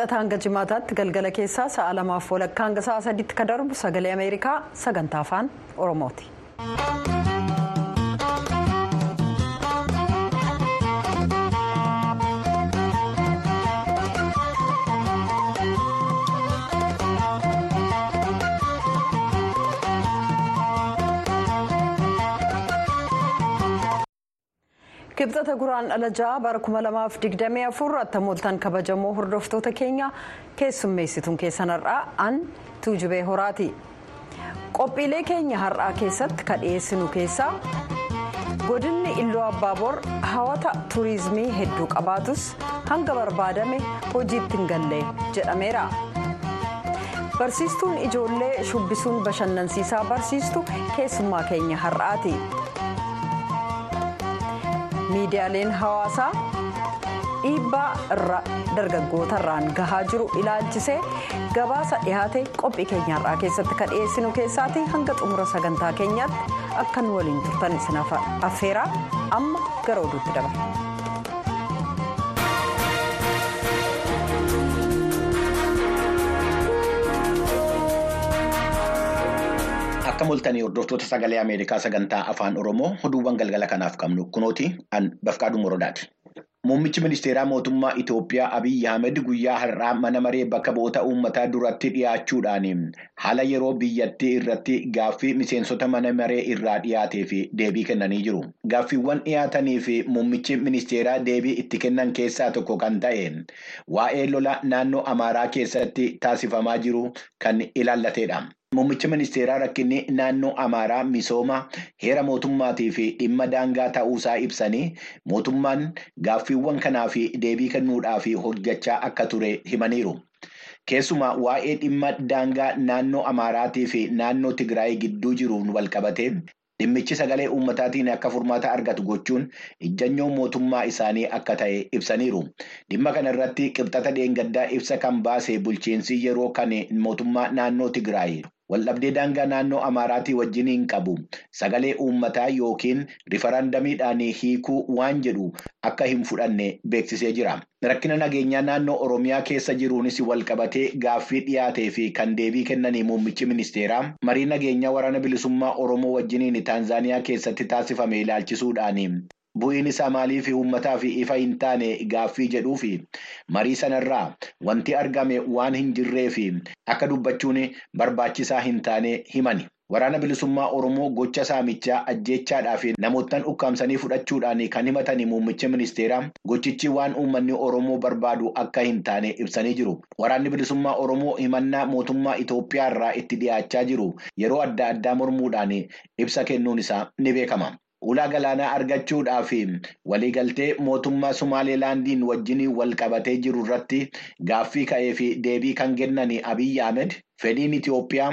wixata hanga jimaataatti galgala keessaa sa'a lamaaf walakkaa hanga sa'a sadiitti kan darbu sagalee ameerikaa sagantaa afaan oromooti. Kibxata guraan dhala ja'a bara 2024 attamooltan kabajamoo hordoftoota keenya keessummeessituun keessan har'aa an tuujubee horaati qophiilee keenya har'aa keessatti kan dhiyeessinu keessaa godinni illuu abbaaboor hawata tuurizimii hedduu qabaatus hanga barbaadame hojiitti hin galle jedhameera barsiistuun ijoollee shubbisuun bashannansiisaa barsiistu keessummaa keenya har'aati. Miidiyaaleen hawaasaa dhiibbaa irra dargaggoota irraan gahaa jiru ilaalchisee gabaasa dhihaate qophii keenya har'aa keessatti kan dhiyeessinu keessaati hanga xumura sagantaa keenyaatti akka nu waliin turtan isin affeeraa amma gara oduutti dabarra. Akka mul'atanii hordoftoota sagalee Ameerikaa sagantaa afaan Oromoo oduuwwan galgala kanaaf qabnu kunooti an Bafqaaduu Morodaati. Muummichi ministeeraa mootummaa Itoophiyaa Abiyyi Ahmed guyyaa har'aa mana maree bakka bu'oota uummataa duratti dhiyaachuudhaan haala yeroo biyyattii irratti gaaffii miseensota mana maree irraa dhiyaatee fi deebii kennanii jiru. Gaaffiiwwan dhiyaatanii fi muummichi ministeeraa deebii itti kennan keessaa tokko kan ta'e waa'ee lola naannoo Amaaraa keessatti taasifamaa jiru kan ilaallatedha. Muummichi ministeeraa rakkinni naannoo Amaaraa misooma heera mootummaatii fi dhimma daangaa ta'uusaa ibsanii mootummaan gaaffiiwwan kanaaf deebii kennuudhaaf hojjechaa akka ture himaniiru. Keessumaa waa'ee dhimma daangaa naannoo Amaaraatii fi naannoo Tigraay gidduu jiruun walqabatee dhimmichi sagalee uummataatiin akka furmaata argatu gochuun ijjannoo mootummaa isaanii akka ta'e ibsaniiru. Dhimma kana irratti qibxata dheengaddaa ibsa kan baase bulchiinsi yeroo kan mootummaa naannoo Tigraay. Waldhabdee daangaa naannoo Amaaraatii wajjiniin qabu sagalee uummataa yookiin rifarandamiidhaan hiikuu waan jedhu akka hin fudhanne beeksisee jira. Rakkina nageenyaa naannoo Oromiyaa keessa jiruunis walqabatee gaaffii dhiyaatee fi kan deebii kennanii muummichi ministeeraa marii nageenyaa waraana bilisummaa Oromoo wajjiniin Taanzaaniyaa keessatti taasifame ilaalchisuudhaan. Bu'iin isaa maaliif uummataaf ifa hin taane gaaffii jedhuu fi marii sanarraa wanti argame waan hin jirree fi akka dubbachuun barbaachisaa hin taane himani. Waraana bilisummaa Oromoo gocha saamichaa ajjeechaadhaa fi namoottan ukkaamsanii fudhachuudhaan kan himatan muummichi ministeeraa gochichi waan uummanni Oromoo barbaadu akka hin taane ibsanii jiru. Waraanni bilisummaa Oromoo himannaa mootummaa Itoophiyaa irraa itti dhiyaachaa jiru yeroo adda addaa mormuudhaan ibsa kennuun isaa ni beekama. Ulaa galaanaa argachuudhaaf waliigaltee mootummaa Sumaaleelaandiin wajjin wal qabatee jiru irratti gaaffii ka'ee fi deebii kan kennan Abiyyi Ahmed fedhiin Itoophiyaa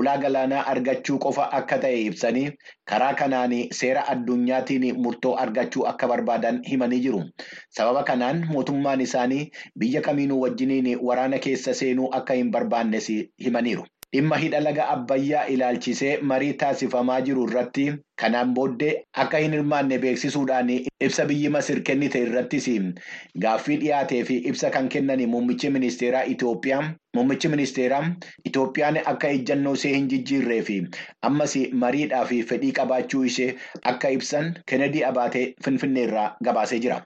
ulaa galaanaa argachuu qofa akka ta'e ibsanii karaa kanaan seera addunyaatiin murtoo argachuu akka barbaadan himanii jiru. Sababa kanaan mootummaan isaanii biyya kamiinuu wajjiniin waraana keessa seenuu akka hin barbaannes himaniiru. Dhimma hidha laga Abbayyaa ilaalchisee marii taasifamaa jiru irratti kanaan booddee akka hin hirmaanne beeksisuudhaan ibsa biyyi Masir kennite irrattis gaaffii dhiyaatee fi ibsa kan kennan muummichi ministeeraa Itoophiyaa. Muummichi ministeeraa Itoophiyaan akka ejjannoo ishee hin jijjiirree fi ammas mariidhaa fi fedhii qabaachuu ishee akka ibsan Kennedy Abaatee Finfinneerraa gabaasee jira.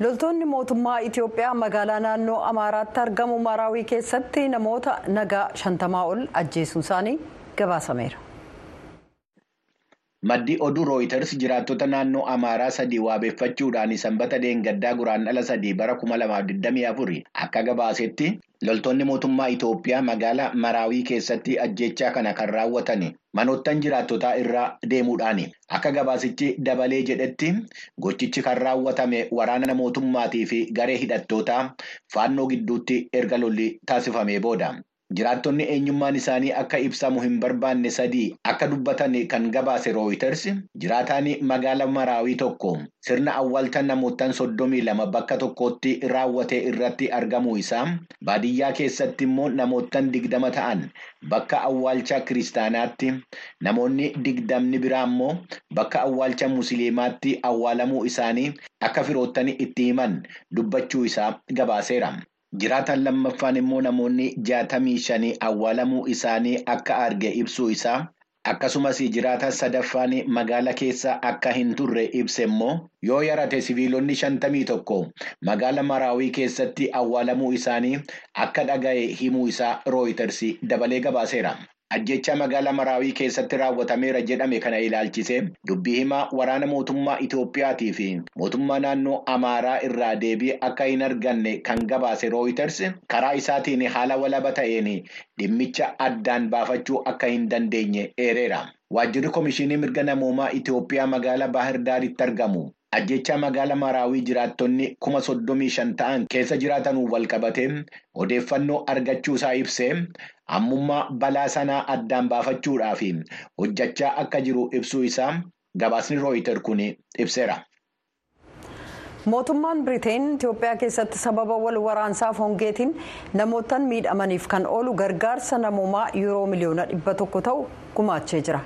Loltoonni mootummaa itiyoophiyaa magaalaa naannoo amaaraatti argamu maraawii keessatti namoota nagaa shantamaa ol ajjeesuun isaanii gabaasameera. Maddi oduu rooyiters jiraattota naannoo Amaaraa sadii waabeeffachuudhaan sanbata deengaddaa guraandhala sadii bara 2024 akka gabaasetti loltoonni mootummaa Itoophiyaa magaalaa Maraawii keessatti ajjechaa kana kan raawwatan manoottan jiraattotaa irraa deemuudhaani. Akka gabaasichi dabalee jedhetti gochichi kan raawwatame waraana mootummaatii fi garee hidhattootaa faannoo gidduutti erga lolli taasifamee booda. Jiraattonni eenyummaan isaanii akka ibsamu hin barbaanne sadii akka dubbatan kan gabaase rooyiters jiraataan magaala maraawii tokko sirna awwaalcha namootaan soddomii lama bakka tokkotti raawwate irratti argamuu isaa baadiyyaa keessatti immoo namootaan digdama ta'an bakka awwaalcha kiristaanaatti namoonni digdamni biraa immoo bakka awwaalcha musliimaatti awwaalamuu isaanii akka firoottanii itti himan dubbachuu isaa gabaaseera. Jiraataan lammaffaan immoo namoonni jaatamii shanii awwaalamuu isaanii akka arge ibsuu isaa akkasumas jiraataan sadaffaan magaala keessa akka hin turre ibse immoo yoo yarate siviilonni shantamii tokko magaala maraawii keessatti awwaalamuu isaanii akka dhaga'e himuu isaa rooyiters dabalee gabaaseera. Ajjecha magaala maraawii keessatti raawwatameera jedhame kana ilaalchisee dubbii himaa waraana mootummaa Itoophiyaatii fi mootummaa naannoo Amaaraa irraa deebii akka hin arganne kan gabaase rooyiters karaa isaatiin haala walaba ta'een dhimmicha addaan baafachuu akka hin dandeenye eereera. Waajjirri Komishinii Mirga Namoomaa Itoophiyaa magaalaa Baahir Daaritti argamu. Ajjecha magaala maraawii jiraattonni kuma soddomii shan ta'an keessa jiraatanuun wal qabatee odeeffannoo argachuusaa ibsee ammummaa balaa sanaa addaan baafachuudhaaf hojjechaa akka jiru ibsuu isaa gabaasni rooyiter kun ibseera. mootummaan biriteen itiyoophiyaa keessatti sababa wal waraansaaf hongeetiin namootaan miidhamaniif kan oolu gargaarsa namoomaa yuuroo miliyoona dhibba tokko ta'u gumaachee jira.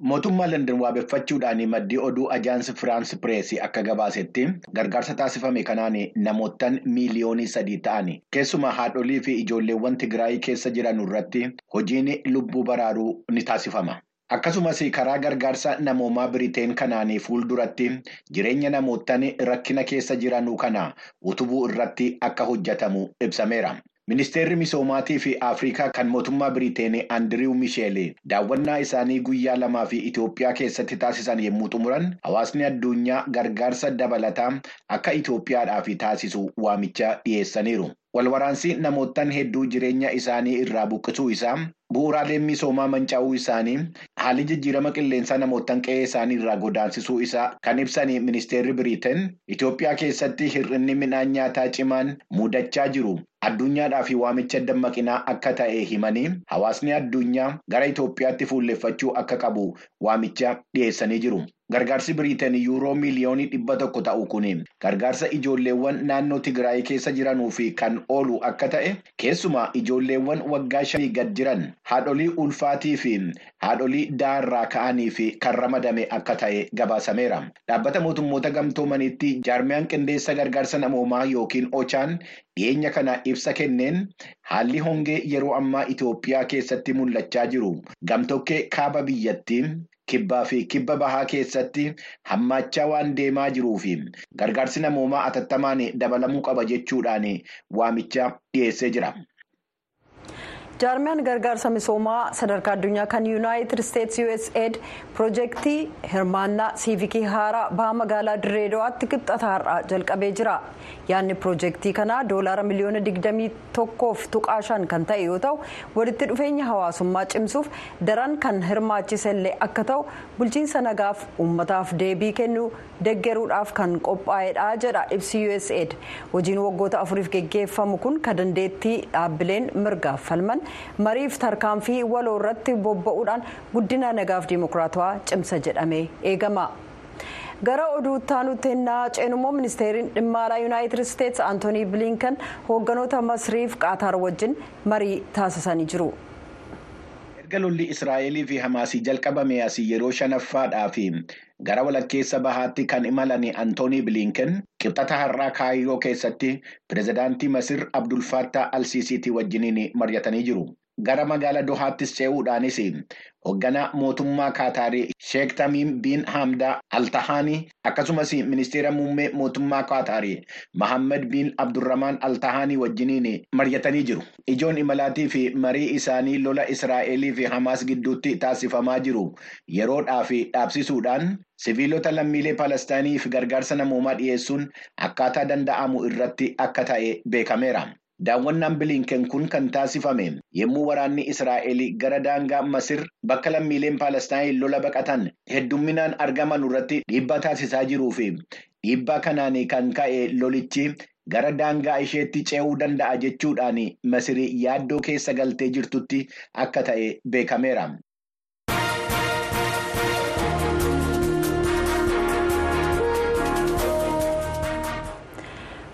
Mootummaa London waabeffachuudhaan maddii oduu ajaansi Firaansi Pireesii akka gabaasetti gargaarsa taasifame kanaan namootaan miiliyoonii sadii ta'an keessumaa haadholii fi ijoolleewwan Tigraay keessa jiran irratti hojiin lubbuu baraaruu ni taasifama. Akkasumas karaa gargaarsa namoomaa Biriteen kanaan fuulduratti jireenya namootaan rakkina keessa jiranuu kana utubuu irratti akka hojjetamu ibsameera. Ministeerri misoomaatii fi Afrikaa kan mootummaa Biriteen Andiriw Misheel daawwannaa isaanii guyyaa lamaa fi Itoophiyaa keessatti taasisan yommuu xumuran hawaasni addunyaa gargaarsa dabalataa akka Itoophiyaadhaaf taasisu waamicha dhiyeessaniiru. Walwaraansi namootaan hedduu jireenya isaanii irraa buqqisuu isaa bu'uuraaleen misoomaa manca'uu isaanii haalli jijjiirama qilleensaa namootaan qe'ee isaanii irraa godaansisuu isaa kan ibsan ministeerri Biriteen Itoophiyaa keessatti hir'inni midhaan nyaataa cimaan mudachaa jiru. Addunyaadhaaf waamicha dammaqinaa akka ta'e himanii hawaasni addunyaa gara Itoophiyaatti fuulleffachuu akka qabu waamicha dhiyeessanii jiru. Gargaarsi Biriteen yuuroo miiliyoonii dhibba tokko ta'u kun gargaarsa ijoolleewwan naannoo Tigraay keessa jiranuu fi kan oolu akka ta'e keessumaa ijoolleewwan waggaa shanii gad jiran haadholii ulfaatii fi haadholii daa'arraa ka'anii fi kan ramadame akka ta'e gabaasameera. Dhaabbata mootummoota gamtoomaniitti jaarmiyaan qindeessa gargaarsa namoomaa yookiin ochaan dhiyeenya kana ibsa kenneen haalli hongee yeroo ammaa Itoophiyaa keessatti mul'achaa jiru gamtokkee kaaba biyyattii. Kibbaa fi kibba bahaa keessatti hammaachaa waan deemaa jiruu fi gargaarsi namoomaa atattamaan dabalamuu qaba jechuudhaan waamicha dhiyeessee jira. Jaarmiyaan gargaarsa misoomaa sadarkaa addunyaa kan yuunaayitid isteetsi usaid piroojeektii hirmaannaa siivikii haaraa baha magaalaa dirreedawaatti qixxataa har'aa jalqabee jira yaadni piroojeektii kanaa doolaara miliyoona 21 tuqaa shan kan ta'e yoo ta'u. Walitti dhufeenya hawaasummaa cimsuuf daran kan hirmaachise illee akka ta'u bulchiinsa nagaaf uummataaf deebii kennuu deggeruudhaaf kan qophaa'edha jedha ibsi usaid hojiin waggoota afuriif geggeeffamu kun kan dandeettii dhaabbileen mirgaaf falman mariif tarkaanfii waloo irratti bobba'uudhaan guddina nagaaf dimokiraatawaa cimsa jedhamee eegama. gara oduu itti ennaa ceenummoo ministeeriin dhimma alaa yuunaayitid isteetsi antoonii bilinkan hoogganoota masriif qaataar wajjin marii taasisanii jiru. erga lolli israa'elii fi hamaasii jalqabame asii yeroo shanaffaadhaa fi gara walakkeessa bahaatti kan imalan antoonii bilinken qibxata har'aa kaayiroo keessatti pirezidaantii masir abdulfaattaa alsiisiitii wajjiniin mari'atanii jiru. Gara magaala dohaattis ce'uudhaanis hoogganaa mootummaa kaataarii sheek tamiim biin hamdaa altahaanii akkasumas ministeera muummee mootummaa kaataarii mahammad biin abdurramaan altahaanii wajjiniin mari'atanii jiru. Ijoon imalaatii fi marii isaanii lola israa'elii fi hamaas gidduutti taasifamaa jiru. Yeroodhaaf dhaabsisuudhaan siviilota lammiilee palestaaniif gargaarsa namoomaa dhiyeessuun akkaataa danda'amu irratti akka ta'e beekameera. Daawwannaan bilinken kun kan taasifame yommuu waraanni Israa'el gara daangaa Masir bakka lammiileen Palestaan lola baqatan heddumminaan argaman irratti dhiibbaa taasisaa jiruu fi dhiibbaa kanaan kan ka'e lolichi gara daangaa isheetti ce'uu danda'a jechuudhaan Masirii yaaddoo keessa galtee jirtutti akka ta'e beekameera.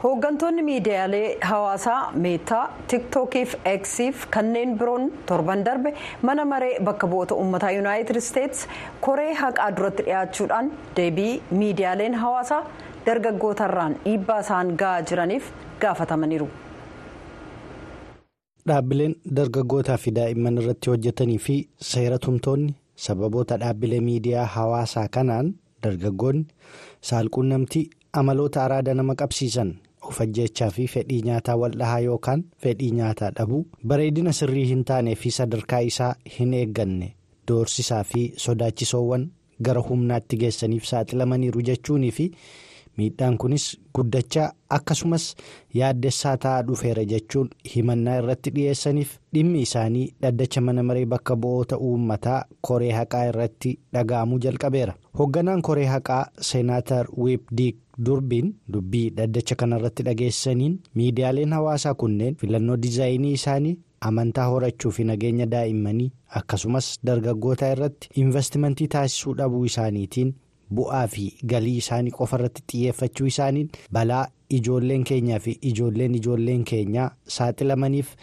Hooggantoonni miidiyaalee hawaasaa meetaa tiktookiif eksiif kanneen biroon torban darbe mana maree bakka bu'oota uummataa yuunaayitid isteets koree haqaa duratti dhiyaachuudhaan deebii miidiyaaleen hawaasaa dargaggootarraan dhiibbaa isaan ga'aa jiraniif gaafatamaniiru. dhaabbileen dargaggootaa fi daa'imman irratti hojjetanii fi seera tumtoonni sababoota dhaabbilee miidiyaa hawaasaa kanaan dargaggoonni saalquunnamtii amaloota araada nama qabsiisan. Of ajjechaa fi fedhii nyaataa waldhahaa yookaan fedhii nyaataa dhabuu bareedina sirrii hin taanee fi sadarkaa isaa hin eegganne doorsisaa fi sodaachisoowwan gara humnaatti geessaniif saaxilamaniiru jechuunii fi miidhaan kunis guddachaa akkasumas yaaddessaa ta'aa dhufeera jechuun himannaa irratti dhiyeessaniif dhimmi isaanii dhaddacha mana maree bakka bu'oota uummataa koree haqaa irratti dhaga'amuu jalqabeera hoogganaan koree haqaa seenaatar wiipdiik. durbiin dubbii dhaddacha kanarratti dhageessaniin miidiyaaleen hawaasaa kunneen filannoo diizaayinii isaanii amantaa horachuu fi nageenya daa'immanii akkasumas dargaggoota irratti investimentii taasisuu dhabuu isaaniitiin bu'aa fi galii isaanii qofa irratti xiyyeeffachuu isaaniin balaa ijoolleen keenyaa fi ijoolleen ijoolleen keenyaa saaxilamaniif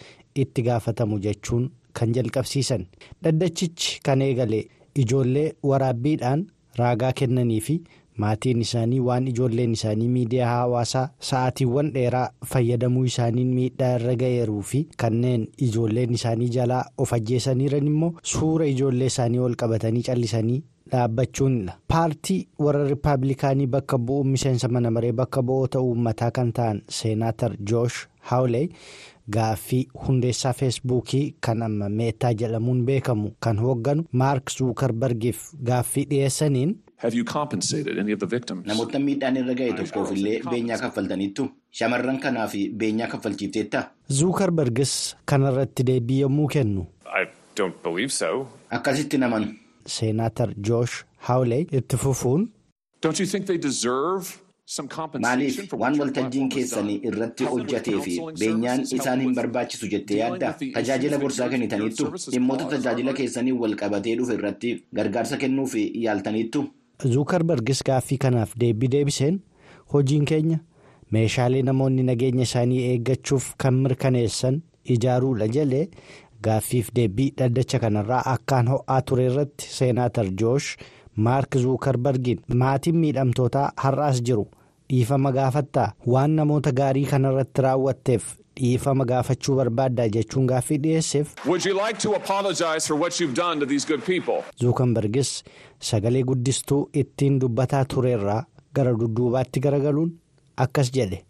itti gaafatamu jechuun kan jalqabsiisan dhaddachichi kan eegale ijoollee waraabbiidhaan raagaa kennanii fi. maatiin isaanii waan ijoolleen isaanii miidiyaa hawaasaa sa'aatiiwwan dheeraa fayyadamuu isaaniin miidhaa irra ga'eeruu fi kanneen ijoolleen isaanii jalaa of ajjeesaniiran immoo suura ijoollee isaanii ol qabatanii callisanii dhaabbachuunidha. paartii warra rippaabilikaanii bakka bu'uun miseensa mana maree bakka bu'oota uummataa kan ta'an seenaatar joosh haawulee gaaffii hundeessaa feesbuukii kan amma meetaa jedhamuun beekamu kan hoogganu maark zuukarbargiif gaaffii dhiyeessaniin. Namoota miidhaan irra ga'e tokkoof illee beenyaa kaffaltaniittu shamarran kanaaf beenyaa kaffalchiifteetta. Zuukarbargis kanarratti deebii yommuu kennu. Akkasitti namanu. Seenaatar Joosh Haawulee itti fufuun. Maaliif waan waltajjiin keessanii irratti hojjatee fi beenyaan isaan hin barbaachisu jettee yaadda tajaajila gorsaa kennitaniittu dhimmoota tajaajila keessanii wal qabatee dhufe irratti gargaarsa kennuuf yaaltaniittu. Zuukarbargis gaaffii kanaaf deebii deebiseen hojiin keenya meeshaalee namoonni nageenya isaanii eeggachuuf kan mirkaneessan ijaaruudha jedhee gaaffiif deebii dhaddacha kanarraa akkaan ho'aa ture irratti seenaatar joosh maark zuukarbargiin maatiin miidhamtootaa har'aas jiru dhiifama gaafattaa waan namoota gaarii kanarratti raawwatteef dhiifama gaafachuu barbaaddaa jechuun gaaffii dhiyeesseef. zuukarbargis sagalee guddistuu ittiin dubbataa tureerraa gara dudduubaatti garagaluun akkas jedhe.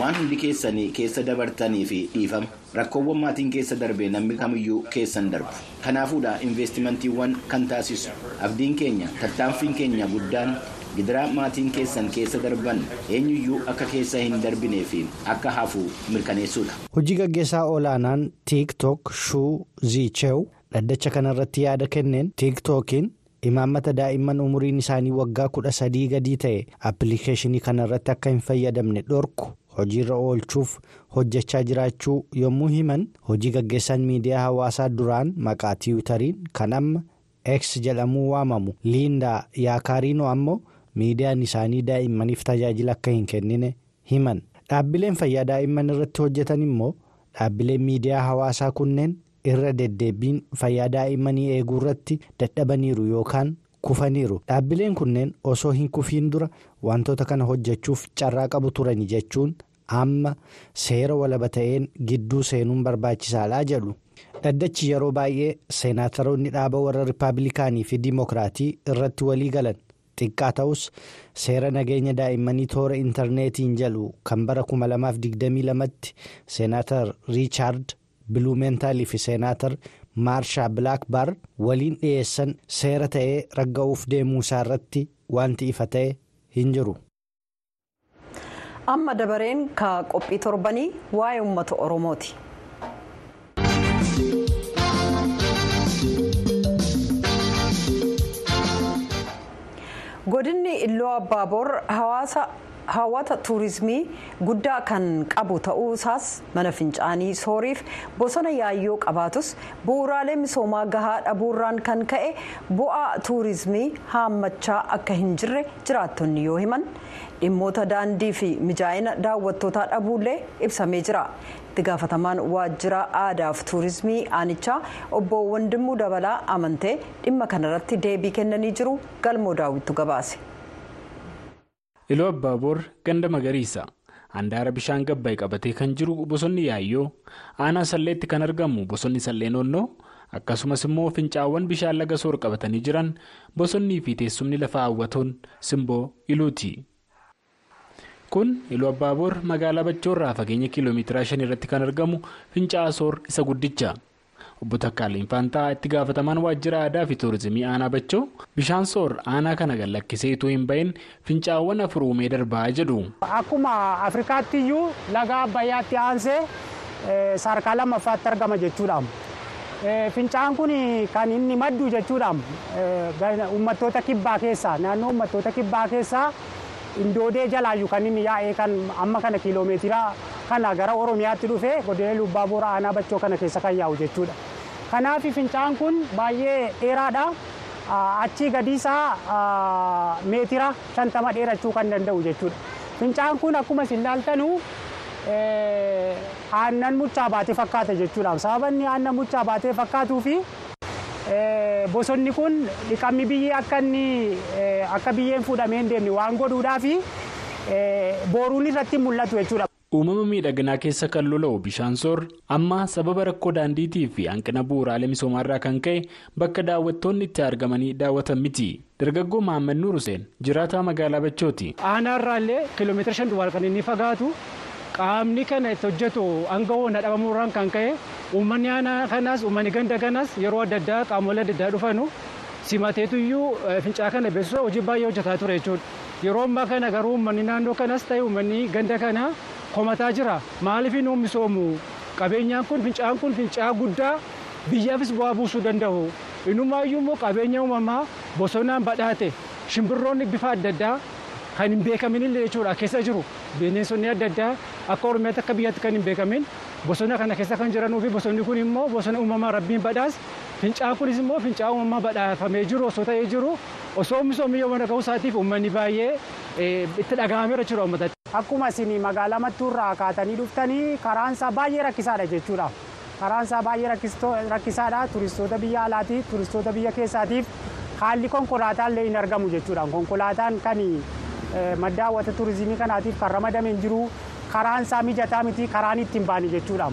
Waan hundi keessanii keessa dabartanii fi dhiifama rakkoowwan maatiin keessa darbe namni kamiyyuu keessan darbu kanaafuudha investimantiiwwan kan taasisu abdiin keenya tattaanfiin keenya guddaan gidiraa maatiin keessan keessa darban eenyuyyuu akka keessa hin darbinee fi akka hafu mirkaneessuudha. hojii gaggeessaa olaanaan tiiktook shuu ziicheew dhaddacha kanarratti yaada kenneen tiiktookiin. imaammata daa'imman umuriin isaanii waggaa kudha sadii gadii ta'e appilikeeshinii kanarratti akka hin fayyadamne dhorku hojiirra oolchuuf hojjechaa jiraachuu yommuu himan hojii gaggeessaan miidiyaa hawaasaa duraan maqaa tiwutariin kan amma x jedhamuu waamamu liindaa yaakaariinoo ammoo miidiyaan isaanii daa'immaniif tajaajila akka hin kennine himan dhaabbileen fayyaa daa'imman irratti hojjetan immoo dhaabbileen miidiyaa hawaasaa kunneen. irra deddeebiin fayyaa daa'immanii eeguu irratti dadhabaniiru yookaan kufaniiru dhaabbileen kunneen osoo hin kufiin dura wantoota kana hojjechuuf carraa qabu turani jechuun amma seera walaba ta'een gidduu seenuun barbaachisaadha jedhu dhaddachi yeroo baay'ee seenaataroonni dhaaba warra rippaabilikaanii fi diimokiraatii irratti walii galan xiqqaa ta'us seera nageenya daa'immanii toora intarneetiin jedhu kan bara 2022tti seenaatar riichaard. biluumentaalii fi seenaatar maarshaa bilaakbaar waliin dhiyeessan seera ta'ee ragga'uuf deemuu isaa irratti wanti ifa ta'e hin jiru. Amma dabareen ka qophii torbanii waa'ee uummata oromooti. godinni illoo abbaaboor hawaasa hawwata tuurizimii guddaa kan qabu ta'uu isaas mana fincaanii sooriif bosona yaayyoo qabaatus bu'uuraalee misoomaa gahaa dhabuurraan kan ka'e bu'aa tuurizimii haammachaa akka hin jirre jiraattonni yoo himan. dhimmoota daandii fi mijaa'ina daawwattootaa dhabuullee ibsamee jira. itti gaafatamaan waajjira aadaaf tuurizimii aanichaa obbo Wandimuu Dabalaa amantee dhimma kanarratti deebii kennanii jiru. Galmoo daawwittu gabaase. Iloo Abbaaboor ganda magariisa handaara bishaan gabbaa'e qabatee kan jiru bosonni yaayyoo aanaa salleetti kan argamu bosonni sallee noonnoo akkasumas immoo fincaawwan bishaan laga soor qabatanii jiran bosonnii fi teessumni lafa hawwatoon simboo iluuti. kun iluu abbaaboor magaalaa bachoorraa fageenya kiiloomeetira shan irratti kan argamu fincaa'aa soor isa guddicha. Obbo Takkaalee Faantaa itti gaafatamaan waajjira aadaa fi tuurizimii aanaa bachoo bishaan soor aanaa kana gad lakkisee utuu hin bahin fincaawwan afur uumee darbaa jedhu. Akkuma Afrikaatti iyyuu laga Abbayyaatti aansee sadarkaa lammaffaatti argama jechuudha. Fincaa'aan kun kan inni maddu jechuudha. Uummattoota kibbaa keessaa naannoo uummattoota kibbaa keessaa indoodee jalaayyuu kan inni yaa'ee kan amma kana kiiloomeetira kana gara Oromiyaatti dhufee godina Lubbaa Booraa aanaa bachoo kana keessa kan yaa'u jechuudha. Kanaaf fincaa'aan kun baay'ee dheeraadha. Achii gadiisaa meetira shantama dheerachuu kan danda'u jechuudha. Fincaa'aan kun akkuma isin ilaaltanu aannan muchaa baatee fakkaata jechuudha. Sababni aannan muchaa baatee fakkaatuu fi bosonni kun dhiqamni biyyee akka inni akka biyyeen fuudhamee hin deemne waan godhuudhaa fi booruun irratti mul'atu jechuudha. Uumama miidhaginaa keessa kan lola'u bishaan soor amma sababa rakkoo daandiitii fi hanqina bu'uuraalee misoomaarraa kan ka'e bakka daawwattoonni itti argamanii daawwatan miti. Dargaggoo Mahammad Nuur Hussein jiraataa magaalaa Bachooti. Aanaarraallee kiiloomeetira shan duwwaa kan inni fagaatu qaamni kana itti hojjetu hanga hoona dhabamuurraan kan ka'e uummanni aanaa kanaas uummanni ganda kanaas yeroo adda addaa qaamolee adda addaa dhufanu simateetuyyuu fincaa kana beeksisa hojii baay'ee hojjetaa ture jechuudha. Yeroo ammaa kana garuu uummanni naannoo kanaas ta'e uummanni ganda kanaa komataa jira. Maaliif inni misoomu qabeenyaan kun fincaan kun fincaa guddaa biyyaafis bu'aa buusuu danda'u. Inumaayyuu immoo qabeenya uumamaa bosonaan badhaate shimbirroonni bifa adda addaa kan hin beekamin illee jechuudha keessa jiru. Bineensonni adda addaa akka Oromiyaatti akka biyyaatti kan hin beekamin bosona kana keessa kan jiranuu fi bosonni kun immoo bosona uumamaa rabbiin badhaas. Fincaan kunis immoo fincaa uumamaa badhaafamee jiru osoo ta'ee jiru osoo misoomni yoo mana ga'uu isaatiif uummanni baay'ee itti dhaga'ameera jechuudha uummatatti. Akkuma isin magaalaa mattuurraa kaatanii dhuftanii karaan isaa baay'ee rakkisaadha jechuudha. Karaan isaa baay'ee rakkisaadha turistoota biyya alaatiif turistoota biyya keessaatiif haalli konkolaataa illee hin argamu jechuudha. Konkolaataan kan madda hawwata turizimii kanaatiif kan ramadame hin jiru karaan isaa mijataa miti karaan ittiin baane jechuudha.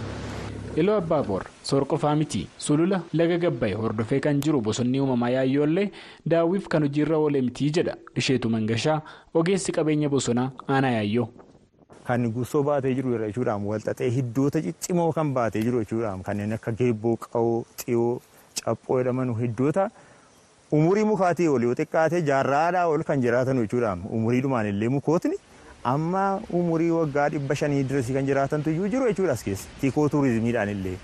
Iloo Abbaaboor soor qofaa miti sulula laga gabbaa'e hordofee kan jiru bosonni uumamaa yaayyoollee daawwiif kan hojiirra oolee miti jedha isheetu mangashaa ogeessi qabeenya bosonaa aanaa yaayyoo. Kan gursoo baatee jiru jechuudhaan walxaxee hiddoota ciccimoo kan baatee jiru jechuudhaan kanneen akka geebboo qawoo xiyoo caphoo jedhaman hiddoota umurii mukaatii ol yoo xiqqaate jaarraadhaa ol kan jiraatan jechuudhaan umuriidhumaan illee mukootni. Amma umurii waggaa dhibba shanii dirasii kan jiraatantu iyyuu jiru jechuudha as keessa. Tiikoo tuurizimiidhaan illee.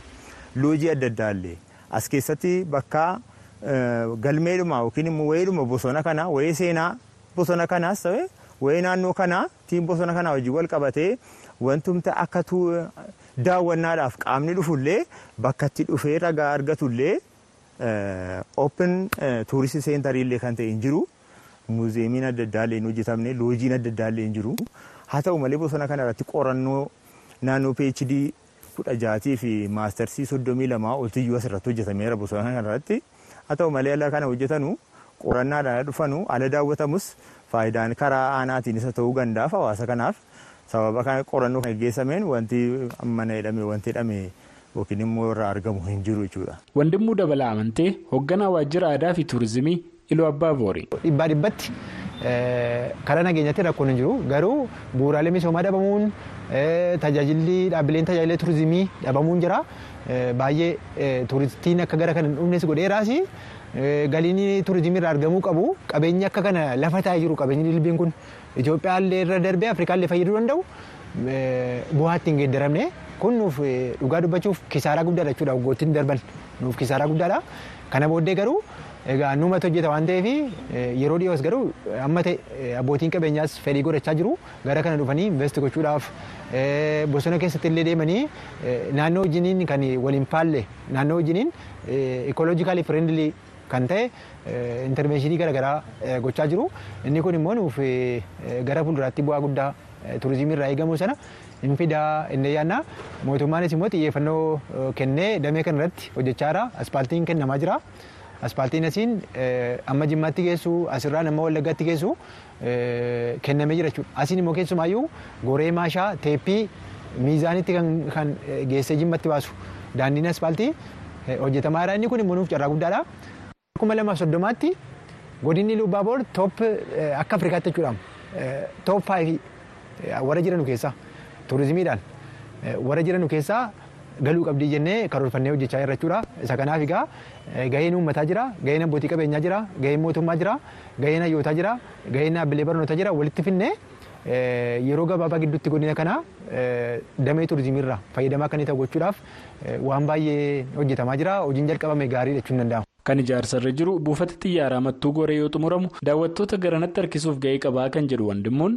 Loojii adda addaa illee. As keessatti bakka galmeedhuma yookiin immoo wayiidhuma bosona kanaa wayii seenaa bosona kanaas ta'e wayii naannoo kanaa tiin bosona kanaa wajjin wal qabatee wantumta akka daawwannaadhaaf qaamni dhufullee bakka itti dhufee ragaa argatullee open tuuristii seentarii illee kan ta'e hin jiru. Muuzeemiin adda addaa illee hin hojjetamne loojiin adda addaa illee hin jiru haa ta'u malee bosona kana irratti qorannoo naannoo PhD kudha jaatii fi maastarsii soddomii lamaa oltiyyuu asirratti hojjetameera bosona kana irratti haa ta'u malee ala kana hojjetanu qorannaadhaan dhufanu ala daawwatamus faayidaan karaa aanaatiin isa ta'uu gandaaf hawaasa kanaaf sababa kana qorannoo kan geggeessameen wanti mana jedhame wanti jedhame yookiin immoo irraa argamu hin jiru jechuudha. Wandimmuu dabalaa amantee hoogganaa waajjira aadaa fi tuurizimii Iluu Abbaa Boori. Dhibbaa dhibbatti karaa nageenyaatti rakkoon hin jiru garuu bu'uuraalee misoomaa dhabamuun tajaajilli dhaabbileen tajaajila turizimii dhabamuun jira. Baay'ee tuuristiin akka gara kana hin dhufnes godheeraas galiin turizimii irraa argamuu qabu qabeenyi akka kana lafa taa'ee jiru qabeenyi dilbiin kun. Itoophiyaa illee irra darbee Afrikaa illee fayyaduu danda'u. Bu'aa ittiin geeddaramne kun nuuf dhugaa dubbachuuf kisaaraa guddaadha jechuudha waggoottiin darban nuuf kisaaraa guddaadha. Kana booddee garuu Egaa nuumatu hojjeta waan ta'eef yeroo dhiyoos garuu amma ta'e abbootiin qabeenyaas fedhii godhachaa jiru. Gara kana dhufanii investi gochuudhaaf bosona keessatti illee deemanii naannoo wajjiniin kan waliin faalle naannoo wajjiniin ikoloojikaalii firendilii kan ta'e intervenshinii garaagaraa gochaa jiru. Inni kun immoo nuuf gara fuulduraatti bu'aa guddaa turizimii irraa eegamu sana hin fidaa inni yaadna mootummaanis immoo xiyyeeffannoo kennee damee kana irratti hojjechaa jira aspaaltiin kennamaa jira. Aspaaltiin asiin amma jimmaatti geessu asirraan amma wallaggaatti geessu kennamee jira jechuudha. Asiin immoo keessumaayyuu goree maashaa teeppii miizaanitti kan geessee jimmatti baasu daandiin aspaaltii hojjetamaa jira inni kun immoo nuuf carraa guddaadha. Kuma lamaaf soddomaatti godinni Lubbaaboor toop akka Afrikaatti jechuudha. Toop faayifi warra jiranu keessaa turizimiidhaan warra jiranu keessaa galuu qabdii jennee karoorfannee hojjechaa jirra jechuudha. Isa kanaaf egaa gaheen uummataa jira, gaheen abbootii qabeenyaa jira, gaheen mootummaa jira, gaheen hayyootaa jira, gaheen dhaabbilee barnootaa jira walitti finnee yeroo gabaabaa gidduutti godina kana damee turizimiirraa fayyadamaa akka inni ta'u gochuudhaaf waan baay'ee hojjetamaa jira. Hojiin jalqabame gaarii jechuun danda'ama. Kan ijaarsarra jiru buufata xiyyaaraa mattuu goree yoo xumuramu daawwattoota garanatti harkisuuf ga'ee qabaa kan jedhu wandimmuun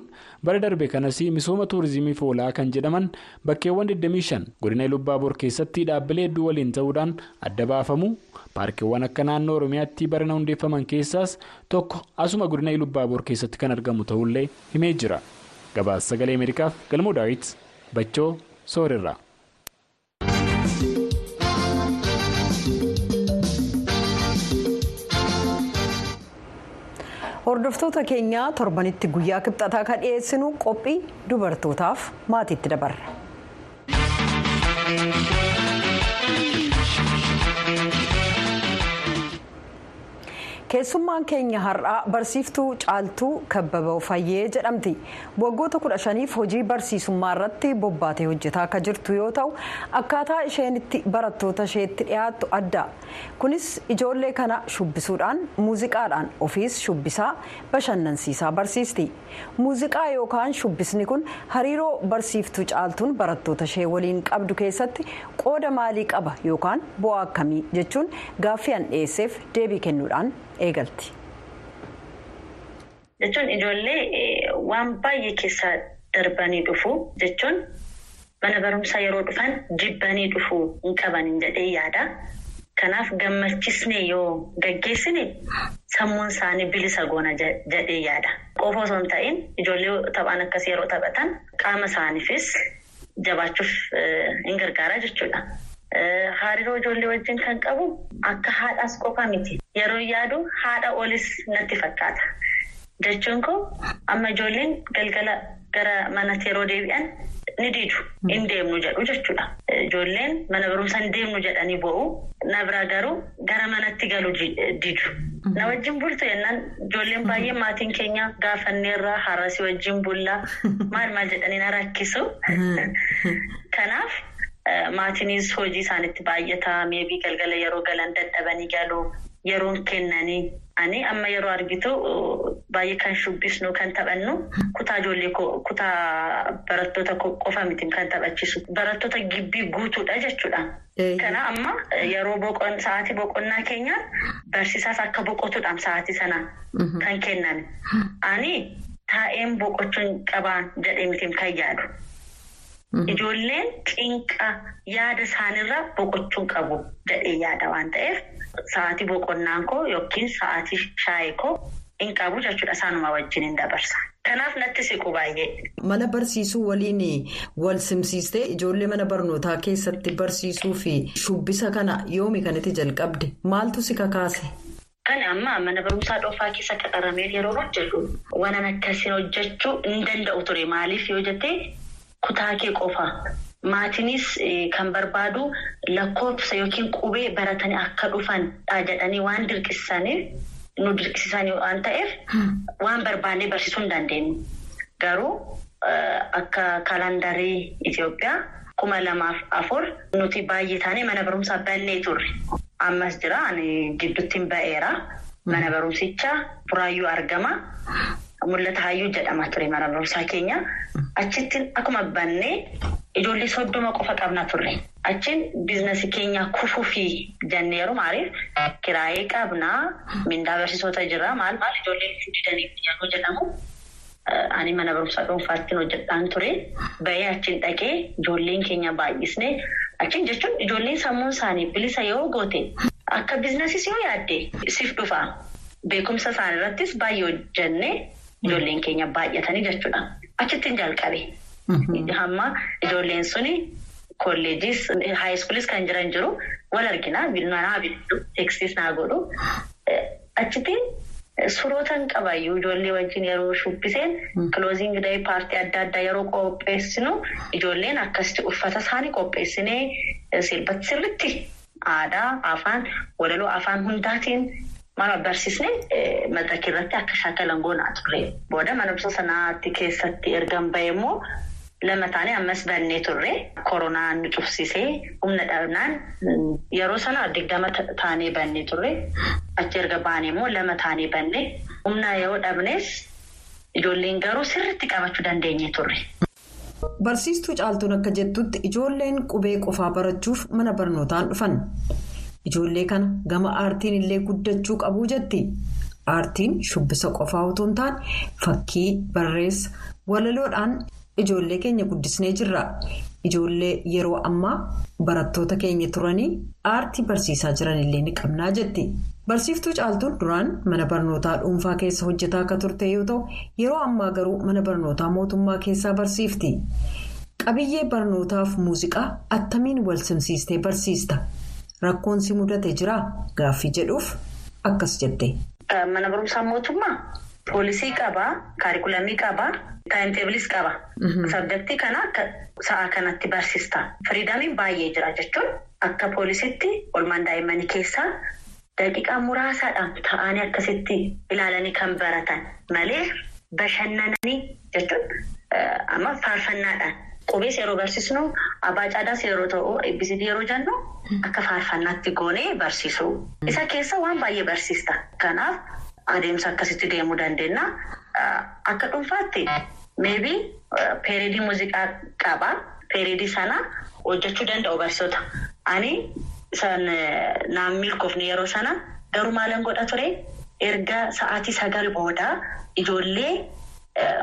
bara darbe kanas misooma tuurizimiif oolaa kan jedhaman bakkeewwan 25 godina Lubbaaboor keessatti dhaabbilee hedduu waliin ta'uudhaan adda baafamu paarkiiwwan akka naannoo Oromiyaatti barana hundeeffaman keessaas tokko asuma godina Lubbaaboor keessatti kan argamu ta'ullee himee jira. Gabaasa sagalee Ameerikaaf galmoo daawit Bachoo Soorirraa. Hordoftoota keenyaa torbanitti guyyaa kibxataa kan dhiyeessinu qophii dubartootaaf maatiitti dabarra. Keessummaan keenya har'aa barsiiftuu caaltuu kabbaboo fayyee jedhamti. Waggoota kudha shaniif hojii barsiisummaa irratti bobbaatee hojjetaa akka jirtu yoo ta'u akkaataa isheen itti barattoota isheetti dhiyaattu adda. Kunis ijoollee kana shubbisuudhaan muuziqaadhaan ofiis shubbisaa bashannansiisaa barsiisti. Muuziqaa yookaan shubbisni kun hariiroo barsiiftuu caaltuun barattoota ishee waliin qabdu keessatti qooda maalii qaba yookaan bu'aa akkamii jechuun gaaffii dhiyeesseef deebii kennuudhaan eegalti. jechuun ijoollee waan baay'ee keessa darbanii dhufu jechuun mana barumsaa yeroo dhufan jibbanii dhufuu hin qaban jedhee yaada. Kanaaf gammachisnee yoo gaggeessine sammuun isaanii bilisa goona jedhee yaada. Qofa osoo hin ta'in ijoollee taphaan akkasii yeroo taphatan qaama isaaniifis jabaachuuf hin gargaara jechuudha. Hariiroo ijoollee wajjin kan qabu akka haadhaas qofa miti. Yeroo yaadu haadha olis natti fakkaata. Jechuun koo amma ijoolleen galgala gara manatti yeroo deebi'an ni diidu. Hin deemnu jedhu jechuudha. Ijoolleen mana barumsaa hin deemnu jedhanii bo'u. Na bira garuu gara manatti galu diidu. Na wajjin bultu jennaan ijoolleen baay'ee maatiin keenya gaafanneerraa harasii wajjin bullaa maal maal jedhanii na rakkisu. Kanaaf. Maatiinis hojii isaanitti baay'ataa meebii galgala yeroo galan dadhabanii galu yeroon kennanii ani amma yeroo argitu baay'ee kan shubbisnu kan taphannu kutaa ijoollee kutaa barattoota qofa miti kan taphachiisu barattoota gibbii guutuudha jechuudha. Kana amma yeroo sa'aatii boqonnaa keenyaa barsiisaas akka boqotuudhaan sa'aatii sana kan kennan ani taa'een boqochuun qabaan jedhee miti kan yaadu. Ijoolleen cinqa yaada isaaniirraa boqochuun qabu jedhee yaada waan ta'eef sa'aatii boqonnaan koo yookiin sa'aatii shaayii koo hin qabu jechuudha isaanuma wajjin hin dabarsa. Kanaaf natti siqu baay'ee. Mana barsiisuu waliin wal simsiistee ijoollee mana barnootaa keessatti barsiisuu fi shubbisa kana yoomi kanatti jalqabde maaltu si kakaase? Kan amma mana barumsaa dhoofaa keessa qaxaramee yeroo hojjetu waan akkasiin hojjechuu hin danda'u ture maaliif yoo jettee. Kutaa kee qofa maatiinis kan barbaadu lakkoofsa yookiin qubee baratanii akka dhufanidha jedhanii waan dirqisaniif nu dirqisiisanii waan ta'eef waan barbaannee barsiisuu hin dandeenyu. Garuu akka kalandarii Itoophiyaa kuma lamaaf afur nuti baay'ee taanee mana barumsaa bannee turre. Ammas jira gidduutti ba'eera. Mana barumsichaa buraayyuu argama. Mul'ata hayyuu jedhama ture mana barumsaa keenya. Achitti akkuma bannee ijoollee soddoma qofa qabna turre. Achiin biizinasii keenya kufuufi jenneeru maaliif kiraayee qabnaa mindaa barsiisota jira maal maal ijoolleen fidaniif yeroo jedhamu. Ani mana barumsaa dhuunfaatti hojjetaan ture. Bahee achiin dhaqee ijoolleen keenya baay'isne achiin jechuun ijoolleen sammuun isaanii bilisa yoo goote akka biizinasiis yoo yaadde siif dhufa. Beekumsa isaanii irrattis baay'ee hojjennee ijoolleen keenya baay'atanii jechuudha. Achittiin jalqabe. Hamma ijoolleen suni kolleejiis haayiskuulis kan jiran jiru wal arginaa naa bidduu teeksiis naa godhu achittiin. Surootaan qabayyuu ijoollee wajjin yeroo shubbiseen kilooziing dayii paartii adda addaa yeroo qopheessinu ijoolleen akkasitti uffata isaanii qopheessinee sirriitti aadaa afaan walaloo afaan hundaatiin mana barsiisnee madraka irratti akka shaakalan goonaa turre. Booda mana barumsa sanaatti keessatti ergan bahe immoo lama taanee ammas bannee turre koronaan nu cufsisee humna dhabnaan yeroo sana digdama taanee bannee turre. Achi erga baane immoo lama taanee banne humna yoo dhabnes ijoolleen garuu sirriitti qabachuu dandeenye turre. Barsiistuu caaltuun akka jettutti ijoolleen qubee qofaa barachuuf mana barnootaan dhufan. Ijoollee kana gama aartiin illee guddachuu qabuu jetti. Aartiin shubbisa qofaa otoo hin taane fakkii barreessa walaloodhaan ijoollee keenya guddisnee jirra. Ijoollee yeroo ammaa barattoota keenya turanii aartii barsiisaa jiran illee ni qabnaa jetti. Barsiiftuu caaltuun duraan mana barnootaa dhuunfaa keessa hojjetaa akka turte yoo ta'u yeroo ammaa garuu mana barnootaa mootummaa keessaa barsiifti. Qabiyyee barnootaaf muuziqaa attamiin wal simsiistee barsiista? Rakkoon si mudate jiraa? Gaaffii jedhuuf akkas jette. Mana barumsaa mootummaa poolisii qabaa, kaarikulamii qabaa, taayimteebilis qaba. Sabjektii kana akka sa'a kanatti barsiista. Firiidamiin baay'ee jira jechuun akka poolisiitti oolmaan daa'immanii keessaa. Daqiiqaa muraasaadhaan ta'anii akkasitti ilaalanii kan baratan malee bashannananii jechuun amma faarfannaadhaan qubees yeroo barsiisnu abbaa caadaas yeroo ta'u eebbisiifi yeroo jennu akka faarfannaatti goonee barsiisu. Isa keessa waan baay'ee barsiista. Kanaaf adeemsa akkasitti deemuu dandeenya. Akka dhuunfaatti meebii peeridii muuziqaa qaba. Peeridii sana hojjechuu danda'u barsiisota. Ani. Isaan naan milkoofne yeroo sana garuu maalan godha ture erga sa'aatii sagal booda ijoollee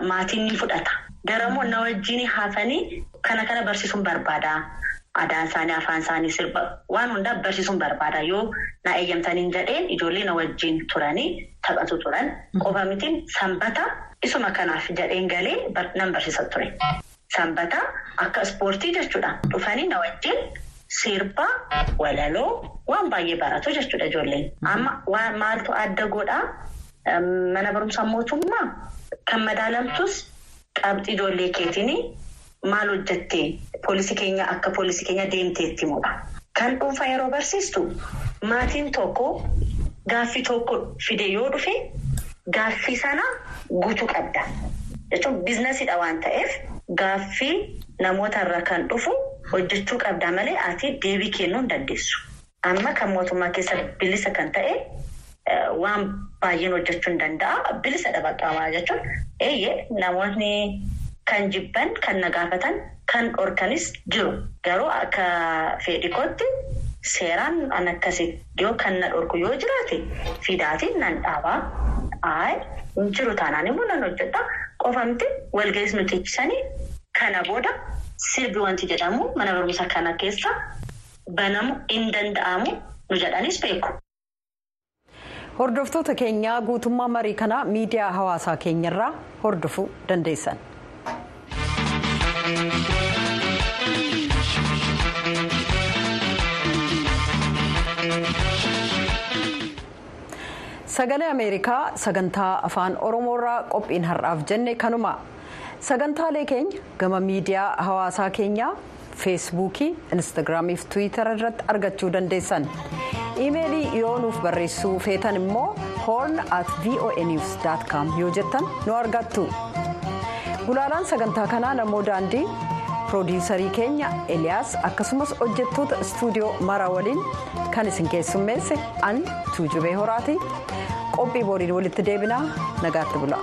maatiin ni fudhata. Garamoo na wajjin hafanii kana kana barsiisuun barbaada. Aadaan isaanii afaan isaanii sirba waan hundaa barsiisuun barbaada yoo na eeyyamtaniin jedheen ijoollee na wajjin turanii taphatu turan. Qofa mitiin sanbata isuma kanaaf jedheen galee nan barsiisa ture. Sanbata akka ispoortii jechuudha. Dhufanii na wajjin. Sirba walaloo waan baay'ee baratu jechuudha ijoolleen. Amma maaltu adda godhaa mana barumsaa mootummaa kan madaalamtus qabxii ijoollee keetiin maal hojjettee poolisii keenya akka poolisii keenya deemteetti mudha. Kan dhuunfaa yeroo barsiistu maatiin tokko gaaffii tokko fide yoo dhufe gaaffii sana guutuu qabda. Jechuun biizinasiidha waan ta'eef gaaffii namoota irraa kan dhufu. Hojjechuu qabdaa malee ati deebii kennuu hin dandeessu. Amma kan mootummaa keessa bilisa kan ta'e waan baay'een hojjechuu hin danda'a. Bilisa dha qabamaa jechuun eeyyee namoonni kan jibban kan na gaafatan kan dhorkanis jiru. Garuu akka fedhikootti seeraan an akkasii yoo kan na dhorku yoo jiraate fidaatiin nan dhaabaa. Jiru taanaan immoo nan hojjedha. Qofamti walga'is nuti ibsanii kana booda. Sirbi wanti jedhamu mana barumsa kana keessa banamu hin danda'amu nu jedhanis beeku. Hordoftoota keenyaa guutummaa marii kanaa miidiyaa hawaasaa keenyarraa hordofuu dandeessan. Sagalee Ameerikaa sagantaa afaan Oromoorraa qophiin har'aaf jenne kanuma. sagantaalee keenya gama miidiyaa hawaasaa keenyaa feesbuukii instaagiraamii fi tiwiitara irratti argachuu dandeessan iimeelii yoo nuuf barreessuu feetan immoo hoorn at voanews yoo jettan nu argattu gulaalaan sagantaa kanaa namoo daandii piroodiisarii keenya eliyaas akkasumas hojjettoota istuudiyoo mara waliin kan isin keessummeesse an tuujubee horaati qophii boodiin walitti deebinaa nagaatti bula.